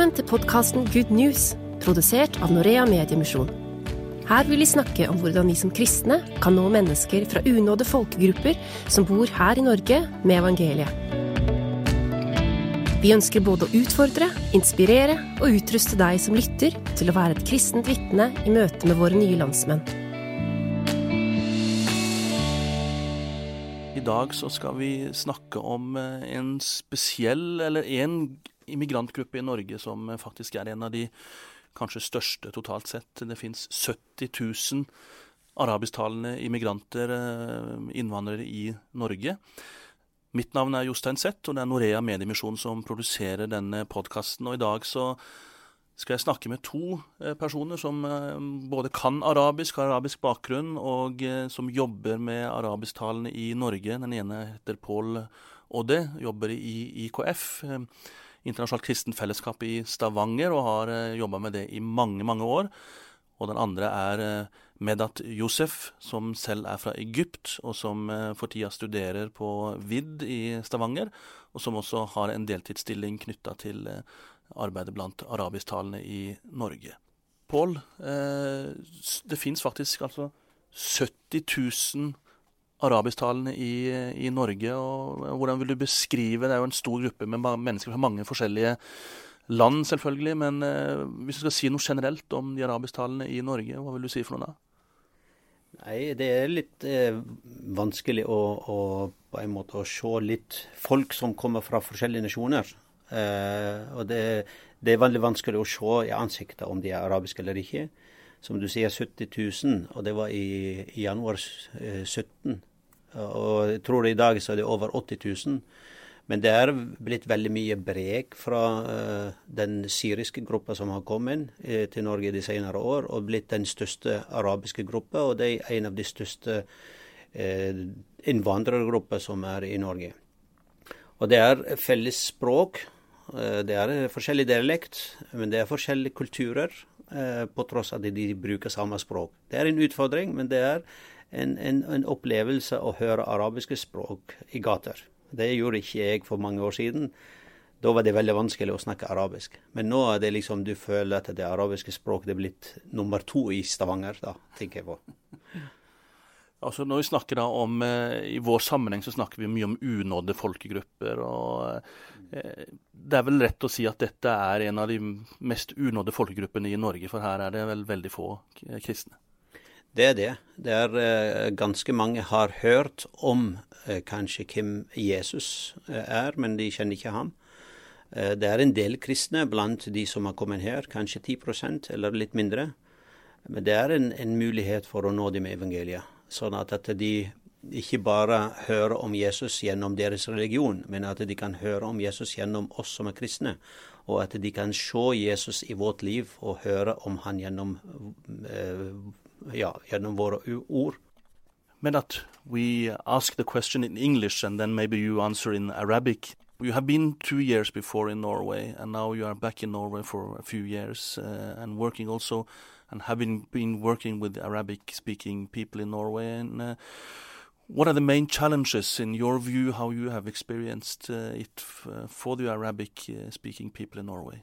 Velkommen til podkasten Good News, produsert av Norea Mediemisjon. Her vil vi snakke om hvordan vi som kristne kan nå mennesker fra unådde folkegrupper som bor her i Norge, med evangeliet. Vi ønsker både å utfordre, inspirere og utruste deg som lytter, til å være et kristent vitne i møte med våre nye landsmenn. I dag så skal vi snakke om eh, en spesiell, eller en immigrantgruppe i Norge som eh, faktisk er en av de kanskje største totalt sett. Det fins 70 000 arabisktalende immigranter, eh, innvandrere, i Norge. Mitt navn er Jostein Zett, og det er Norea Mediemisjon som produserer denne podkasten. Og i dag så skal jeg snakke med to eh, personer som både kan arabisk, har arabisk bakgrunn, og som jobber med arabisktalende i Norge. Den ene heter Pål Odde, jobber i IKF, Internasjonalt kristent fellesskap i Stavanger, og har jobba med det i mange, mange år. Og den andre er Medat Josef, som selv er fra Egypt, og som for tida studerer på VID i Stavanger, og som også har en deltidsstilling knytta til arbeidet blant arabisktalende i Norge. Pål, eh, det fins faktisk altså 70 000 arabisktalende i, i, Norge. og Hvordan vil du beskrive Det er jo en stor gruppe med mennesker fra mange forskjellige land, selvfølgelig. Men eh, hvis du skal si noe generelt om de arabisktalende i Norge, hva vil du si for noe da? Nei, det er litt eh, vanskelig å, å, på en måte å se litt folk som kommer fra forskjellige nasjoner. Eh, og det, det, er veldig vanskelig å se i ansiktet om de er arabiske eller ikke. Som du sier, 70 000, og det var i, i januar uh, 17. Og jeg tror i dag så er det over 80 000. Men det er blitt veldig mye brek fra uh, den syriske gruppa som har kommet uh, til Norge de senere år, og blitt den største arabiske gruppa, og det er en av de største uh, innvandrergrupper som er i Norge. Og det er felles språk. Det er forskjellig dialekt, men det er forskjellige kulturer, på tross av at de bruker samme språk. Det er en utfordring, men det er en, en, en opplevelse å høre arabiske språk i gater. Det gjorde ikke jeg for mange år siden. Da var det veldig vanskelig å snakke arabisk. Men nå er det liksom du føler at det arabiske språket er blitt nummer to i Stavanger, da, tenker jeg på. Altså Når vi snakker da om eh, I vår sammenheng så snakker vi mye om unådde folkegrupper. og eh, Det er vel rett å si at dette er en av de mest unådde folkegruppene i Norge, for her er det vel veldig få kristne? Det er det. Det er eh, Ganske mange har hørt om eh, kanskje hvem Jesus eh, er, men de kjenner ikke ham. Eh, det er en del kristne blant de som har kommet her, kanskje 10% eller litt mindre. Men det er en, en mulighet for å nå dem med evangeliet. Sånn at, at de ikke bare hører om Jesus gjennom deres religion, men at de kan høre om Jesus gjennom oss som er kristne. Og at de kan se Jesus i vårt liv og høre om han gjennom, uh, ja, gjennom våre ord. Men at we ask the question in English and then maybe you answer in Arabic. You have been two years before in Norway, and now you are back in Norway for a few years uh, and working also and having been working with Arabic-speaking people in Norway. And uh, what are the main challenges, in your view, how you have experienced uh, it uh, for the Arabic-speaking people in Norway?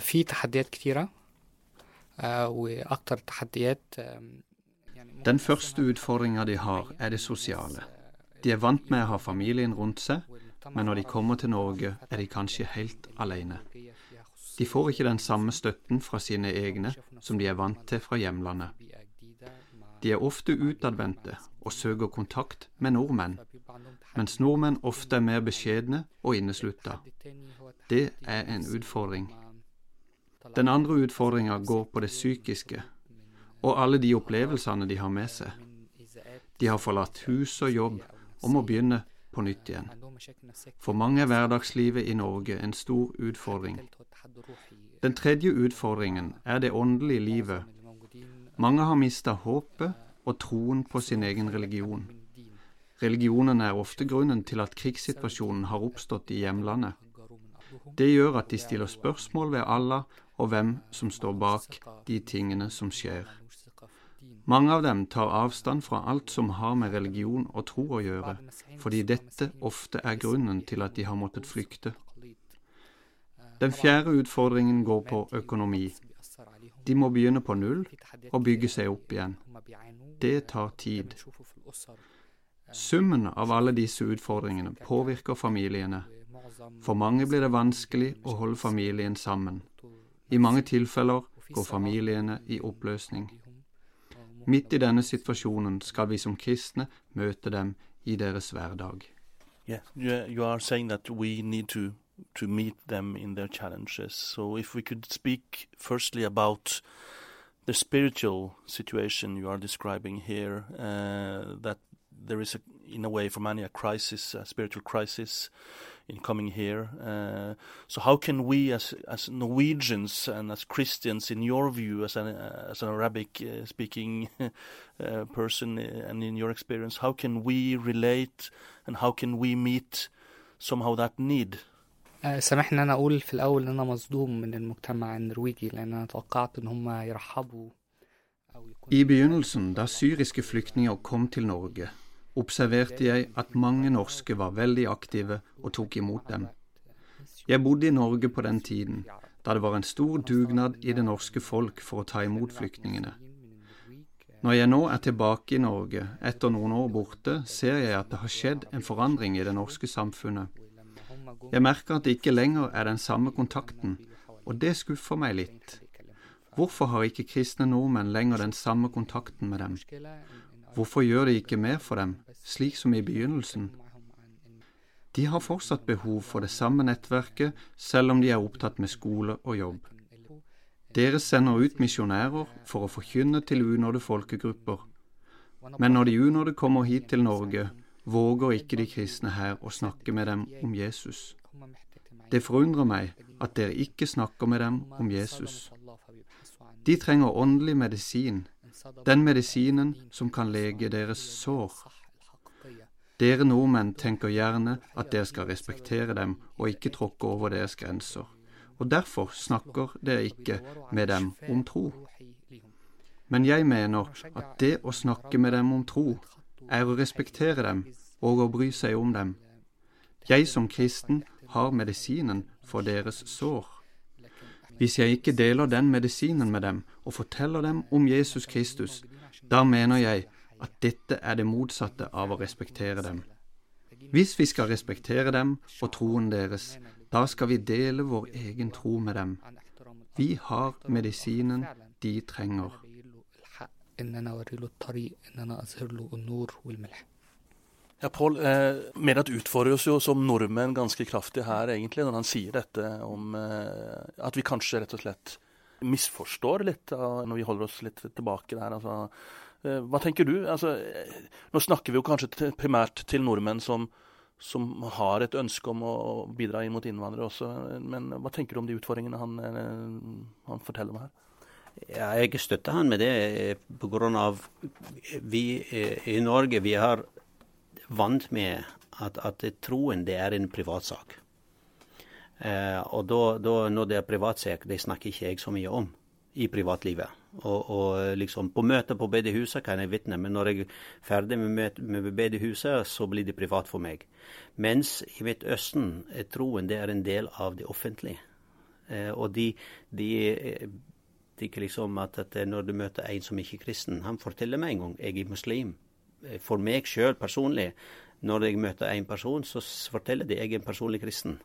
في تحديات كتيرة وأكتر تحديات Den første utfordringa de har, er det sosiale. De er vant med å ha familien rundt seg, men når de kommer til Norge, er de kanskje helt alene. De får ikke den samme støtten fra sine egne som de er vant til fra hjemlandet. De er ofte utadvendte og søker kontakt med nordmenn, mens nordmenn ofte er mer beskjedne og inneslutta. Det er en utfordring. Den andre utfordringa går på det psykiske og alle de opplevelsene de har med seg. De har forlatt hus og jobb og må begynne på nytt igjen. For mange er hverdagslivet i Norge en stor utfordring. Den tredje utfordringen er det åndelige livet. Mange har mista håpet og troen på sin egen religion. Religionen er ofte grunnen til at krigssituasjonen har oppstått i hjemlandet. Det gjør at de stiller spørsmål ved Allah og hvem som står bak de tingene som skjer. Mange av dem tar avstand fra alt som har med religion og tro å gjøre, fordi dette ofte er grunnen til at de har måttet flykte. Den fjerde utfordringen går på økonomi. De må begynne på null og bygge seg opp igjen. Det tar tid. Summen av alle disse utfordringene påvirker familiene. For mange blir det vanskelig å holde familien sammen. I mange tilfeller går familiene i oppløsning. Midt i denne situasjonen skal vi som kristne møte dem i deres hverdag. Yeah, you are saying that we need to to meet them in their challenges. So, if we could speak firstly about the spiritual situation you are describing here, uh, that there is, a, in a way, for many, a crisis, a spiritual crisis in coming here. Uh, so, how can we, as as Norwegians and as Christians, in your view, as an as an Arabic-speaking uh, uh, person, uh, and in your experience, how can we relate, and how can we meet somehow that need? سامحني ان انا اقول في الاول ان انا مصدوم من المجتمع النرويجي لان انا توقعت ان هم يرحبوا I begynnelsen, da syriske flyktninger kom til Norge, observerte jeg at mange norske var veldig aktive og tok imot dem. Jeg bodde i Norge på den tiden, da det var en stor dugnad i det norske folk for å ta imot flyktningene. Når jeg nå er tilbake i Norge etter noen år borte, ser jeg at det har skjedd en forandring i det norske samfunnet. Jeg merker at det ikke lenger er den samme kontakten, og det skuffer meg litt. Hvorfor har ikke kristne nordmenn lenger den samme kontakten med dem? Hvorfor gjør de ikke mer for dem, slik som i begynnelsen? De har fortsatt behov for det samme nettverket, selv om de er opptatt med skole og jobb. Dere sender ut misjonærer for å forkynne til unådde folkegrupper. Men når de unådde kommer hit til Norge, våger ikke de kristne her å snakke med dem om Jesus. Det forundrer meg at dere ikke snakker med dem om Jesus. De trenger åndelig medisin, den medisinen som kan lege deres sår. Dere nordmenn tenker gjerne at dere skal respektere dem og ikke tråkke over deres grenser, og derfor snakker dere ikke med dem om tro. Men jeg mener at det å snakke med dem om tro er å respektere dem og å bry seg om dem. Jeg som kristen har medisinen for deres sår. Hvis jeg ikke deler den medisinen med dem og forteller dem om Jesus Kristus, da mener jeg at dette er det motsatte av å respektere dem. Hvis vi skal respektere dem og troen deres, da skal vi dele vår egen tro med dem. Vi har medisinen de trenger. Ja, Pål, eh, Medat utfordrer oss jo som nordmenn ganske kraftig her, egentlig, når han sier dette om eh, at vi kanskje rett og slett misforstår litt når vi holder oss litt tilbake der. altså eh, Hva tenker du? Altså, eh, nå snakker vi jo kanskje til, primært til nordmenn som, som har et ønske om å bidra inn mot innvandrere også, men hva tenker du om de utfordringene han, eh, han forteller om her? Ja, jeg støtter han med det pga. vi i Norge vi har vant med at, at troen det er en privatsak. Eh, og da, da, når det er privatsak, det snakker ikke jeg så mye om i privatlivet. Og, og liksom på møter på bedehuset kan jeg vitne, men når jeg er ferdig med, med bedehuset, så blir det privat for meg. Mens i Midtøsten er troen det er en del av det offentlige. Eh, og de, de, tenker liksom at, at, når du møter en som ikke er kristen, han forteller meg en gang jeg er muslim. Eh, for meg sjøl personlig, når jeg møter en person, så forteller de jeg er en personlig kristen.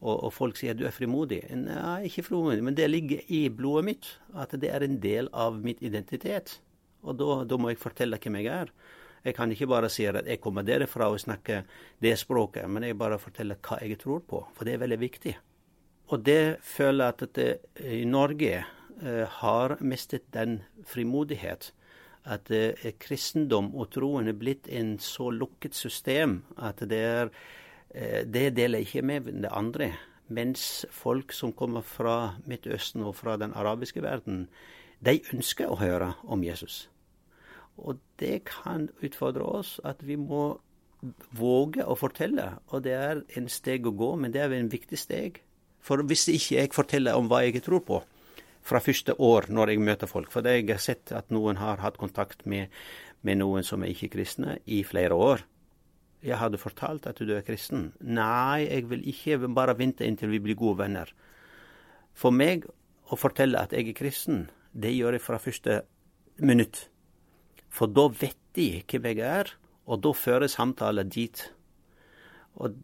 Og, og, folk sier du er frimodig. Nei, ikke frimodig, men det ligger i blodet mitt. At det er en del av mitt identitet. Og da, da må jeg fortelle hvem jeg er. Jeg kan ikke bare si at jeg kommer derfra og snakker det språket, men jeg bare forteller hva jeg tror på. For det er veldig viktig. Og det føler jeg at det, i Norge eh, har mistet den frimodighet at eh, kristendom og troen er blitt en så lukket system at det er eh, Det deler ikke med det andre. Mens folk som kommer fra Midtøsten og fra den arabiske verden, de ønsker å høre om Jesus. Og det kan utfordre oss at vi må våge å fortelle. Og det er en steg å gå, men det er en viktig steg. For hvis ikke jeg forteller om hva jeg tror på, fra første år når jeg møter folk. For jeg har sett at noen har hatt kontakt med, med noen som er ikke-kristne i flere år. Jeg hadde fortalt at du er kristen. Nei, jeg vil ikke bare vente inntil vi blir gode venner. For meg å fortelle at jeg er kristen, det gjør jeg fra første minutt. For da vet de hvem jeg er, og da fører samtalen dit. Og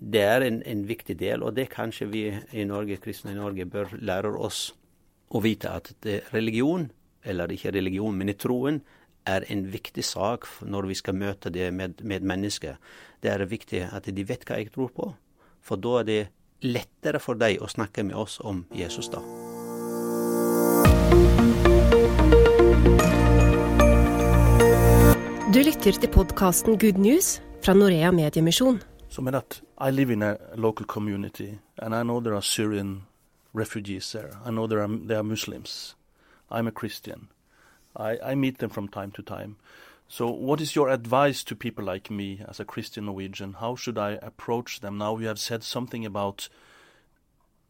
det er en, en, viktig del, og det kanskje vi i Norge, kristne i Norge bør lære oss å vite at religion, eller ikke religion, men i troen, er en viktig sak når vi skal møte det med, med mennesker. Det er viktig at de vet hva jeg tror på, for da er det lettere for dem å snakke med oss om Jesus, da. Du lytter til podkasten Good News fra Norea Mediemisjon. Som er at I live in a local community, and I know there are Syrian refugees there. I know there are, there are Muslims. I'm a Christian. I, I meet them from time to time. So, what is your advice to people like me as a Christian Norwegian? How should I approach them? Now, you have said something about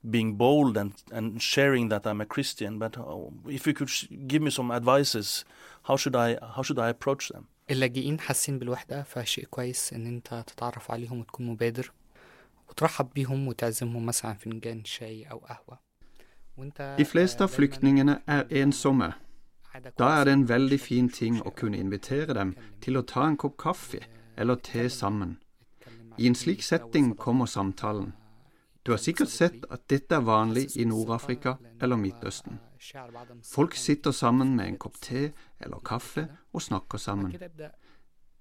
being bold and, and sharing that I'm a Christian, but uh, if you could give me some advices, how should I, how should I approach them? اللاجئين حاسين بالوحدة فشيء كويس إن أنت تتعرف عليهم وتكون مبادر وترحب بيهم وتعزمهم مثلا فنجان شاي أو قهوة De fleste av flyktningene er ensomme. Da er det en veldig fin ting å kunne invitere dem til å ta en kopp kaffe eller te sammen. I en slik setting kommer samtalen. Du har sikkert sett at dette er vanlig i Nord-Afrika eller Midtøsten. Folk sitter sammen med en kopp te eller kaffe og snakker sammen.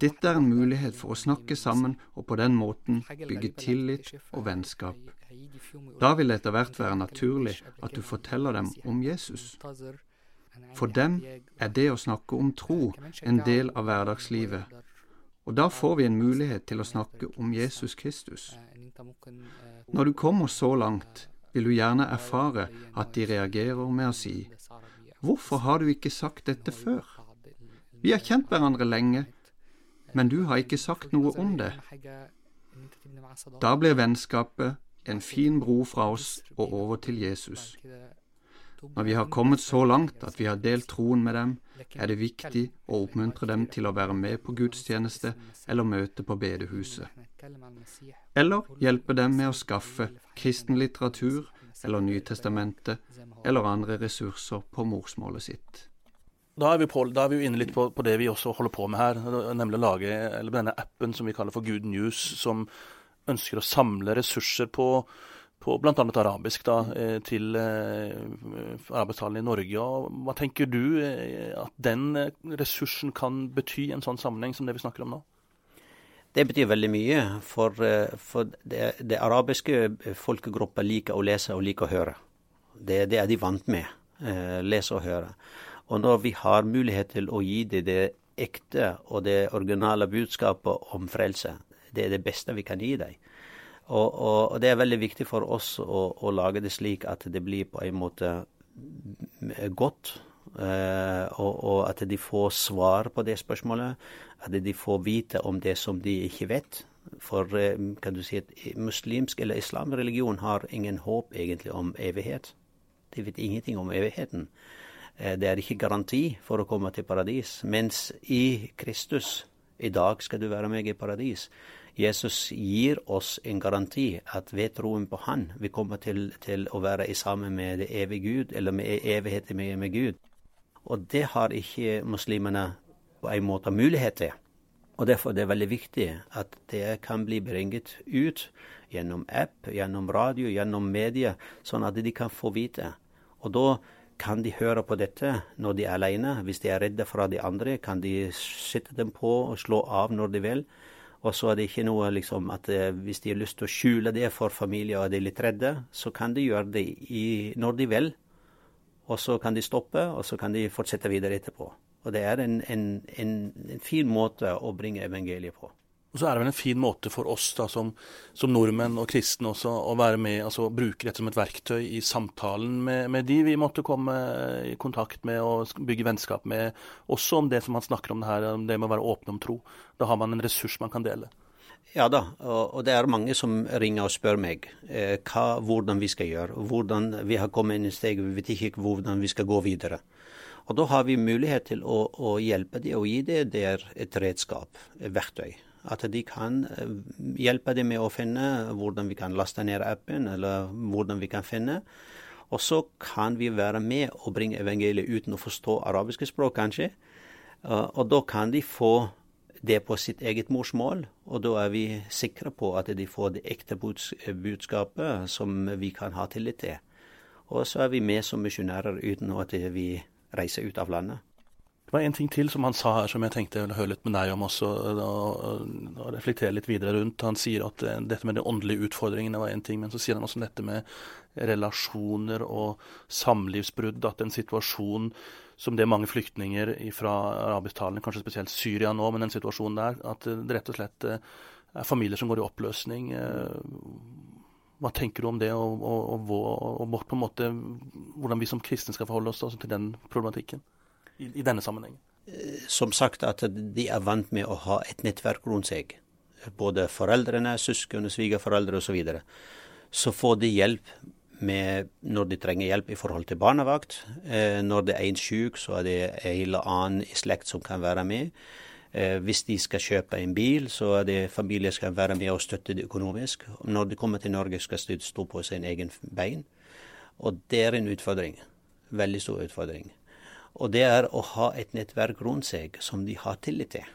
Dette er en mulighet for å snakke sammen og på den måten bygge tillit og vennskap. Da vil det etter hvert være naturlig at du forteller dem om Jesus. For dem er det å snakke om tro en del av hverdagslivet, og da får vi en mulighet til å snakke om Jesus Kristus. Når du kommer så langt, vil du gjerne erfare at de reagerer med å si Hvorfor har du ikke sagt dette før? Vi har kjent hverandre lenge, men du har ikke sagt noe om det. Da blir vennskapet en fin bro fra oss og over til Jesus. Når vi har kommet så langt at vi har delt troen med dem, er det viktig å oppmuntre dem til å være med på gudstjeneste eller møte på bedehuset. Eller hjelpe dem med å skaffe kristen litteratur eller Nytestamentet eller andre ressurser på morsmålet sitt. Da er, på, da er vi, jo inne litt på, på, det vi også holder på med her, nemlig å lage denne appen som vi kaller for Good News, som ønsker å samle ressurser på på bl.a. arabisk da, eh, til eh, arbeidstalene i Norge. Og hva tenker du eh, at den ressursen kan bety i en sånn sammenheng som det vi snakker om nå? Det betyr veldig mye, for, for det, det, arabiske folkegruppa liker å lese og liker å høre. Det, det er de vant med. lese og høre. Og når vi har mulighet til å gi dem det ekte og det originale budskapet om frelse, det er det beste vi kan gi dem. Og, og, og, det er veldig viktig for oss å, å, lage det slik at det blir på en måte godt. Uh, og, og, at de får svar på det spørsmålet. At de får vite om det som de ikke vet. For uh, kan du si at muslimsk eller islamreligion har ingen håp egentlig om evighet. De vet ingenting om evigheten. Eh, det er ikke garanti for å komme til paradis. Mens i Kristus, i dag skal du være med i paradis. Jesus gir oss en garanti at ved troen på Han, vi kommer til, til å være sammen med det evige Gud, eller med evigheten med, med Gud. Og det har ikke muslimene på en måte mulighet til. Og Derfor er det veldig viktig at det kan bli bringet ut gjennom app, gjennom radio, gjennom media, sånn at de kan få vite. Og da kan de høre på dette når de er alene. Hvis de er redde fra de andre, kan de sette dem på og slå av når de vil. Og så er det ikke noe liksom at eh, hvis de har lyst til å skjule det for familie og er litt redde, så kan de gjøre det i, når de vil. Og så kan de stoppe, og så kan de fortsette videre etterpå. Og det er en, en, en, en fin måte å bringe evangeliet på. Og så er det vel en fin måte for oss da, som, som nordmenn og kristne også å være med, altså bruke dette som et verktøy i samtalen med, med, de vi måtte komme i kontakt med og bygge vennskap med. Også om det som man snakker om det her, om det med å være åpne om tro. Da har man en ressurs man kan dele. Ja da, og det er mange som ringer og spør meg eh, hva, hvordan vi skal gjøre. Hvordan Vi har kommet inn i steg, vi vet ikke hvordan vi skal gå videre. Og Da har vi mulighet til å, å hjelpe dem og gi dem et redskap, et verktøy At de kan eh, hjelpe dem med å finne hvordan vi kan laste ned appen, eller hvordan vi kan finne. Og så kan vi være med og bringe evangeliet uten å forstå arabiske språk, kanskje. Og da kan de få det på sitt eget morsmål, og da er vi sikre på at de får det ekte budskapet som vi kan ha tillit til. Og så er vi med som misjonærer uten at vi reiser ut av landet. Det var en ting til som han sa her som jeg tenkte jeg ville høre litt med deg om også, og, og reflektere litt videre rundt. Han sier at eh, dette med de åndelige utfordringene var en ting, men så sier han også dette med relasjoner og samlivsbrudd. At en situasjon som det mange flyktninger fra arabisktalende, kanskje spesielt Syria nå, men den situasjonen der, at det rett og slett eh, er familier som går i oppløsning. Eh, hva tenker du om det, og, og, og, og hvordan vi som kristne skal forholde oss til den problematikken i, i, denne sammenhengen? Eh, som sagt, at de er vant med å ha et nettverk rundt seg. Både foreldrene, søsken, svigerforeldre osv. Så, videre. så får de hjelp med, når de trenger hjelp i forhold til barnevakt. Eh, når det er en syk, så er det en eller annen i slekt som kan være med. Eh, hvis de skal kjøpe en bil, så er det familie som kan være med og støtte det økonomisk. Når de kommer til Norge, skal de stå på sin egen bein. Og det er en utfordring. Veldig stor utfordring. Og det er å ha et nettverk rundt seg som de har tillit til.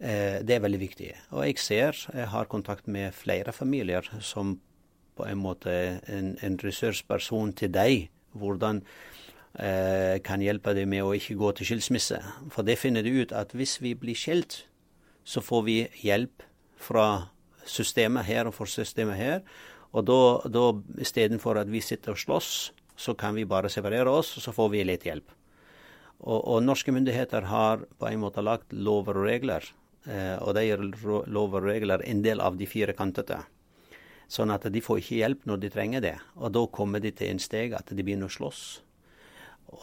Eh, det er veldig viktig. Og jeg ser, jeg har kontakt med flere familier som på en måte en, en ressursperson til deg. Hvordan eh, kan hjelpe deg med å ikke gå til skilsmisse. For det finner du ut at hvis vi blir skilt, så får vi hjelp fra systemet her og fra systemet her. Og da, istedenfor at vi sitter og slåss, så kan vi bare separere oss, og så får vi litt hjelp. Og, og norske myndigheter har på en måte lagt lover og regler. Eh, og de lover og regler en del av de fire kantete. Sånn at de får ikke hjelp når de trenger det. Og da kommer de til en steg at de begynner å slåss.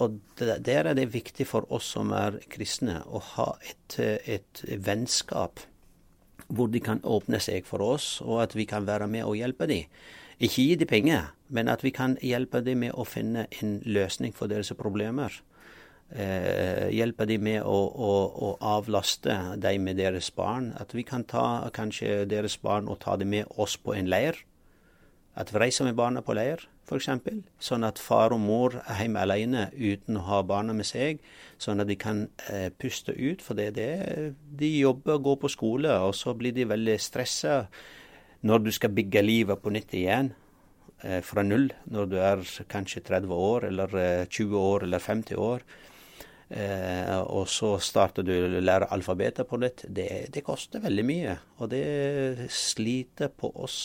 Og der er det viktig for oss som er kristne, å ha et, et vennskap hvor de kan åpne seg for oss, og at vi kan være med og hjelpe dem. Ikke gi dem penger, men at vi kan hjelpe dem med å finne en løsning for deres problemer. Eh, hjelpe dem med å, å, å, avlaste dem med deres barn. At vi kan ta kanskje deres barn og ta dem med oss på en leir. At vi reiser med barna på leir, f.eks. Sånn at far og mor er hjemme alene uten å ha barna med seg. Sånn at de kan eh, puste ut. For det det de jobber, og går på skole, og så blir de veldig stressa når du skal bygge livet på nytt igjen fra null, når du er kanskje 30 år, eller 20 eh, år, eller 50 år. Eh, og så starter du å lære alfabetet på nytt. Det, det, koster veldig mye, og det sliter på oss.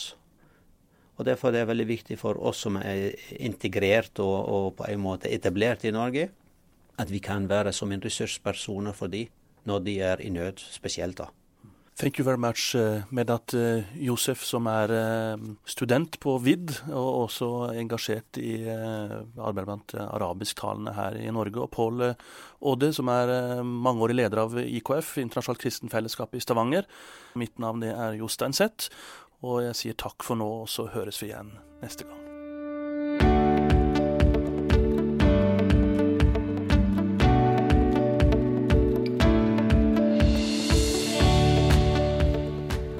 Og Derfor er det veldig viktig for oss som er integrert og, og på en måte etablert i Norge, at vi kan være som en ressurspersoner for dem når de er i nød, spesielt da. Thank you very much, uh, Medat uh, Josef, som er uh, student på VID, og også engasjert i arbeid blant arabisktalende her i Norge. Og Pål Aade, som er mangeårig leder av IKF, Internasjonalt kristen fellesskap i Stavanger. Mitt navn er Jostein Seth, og jeg sier takk for nå, og så høres vi igjen neste gang.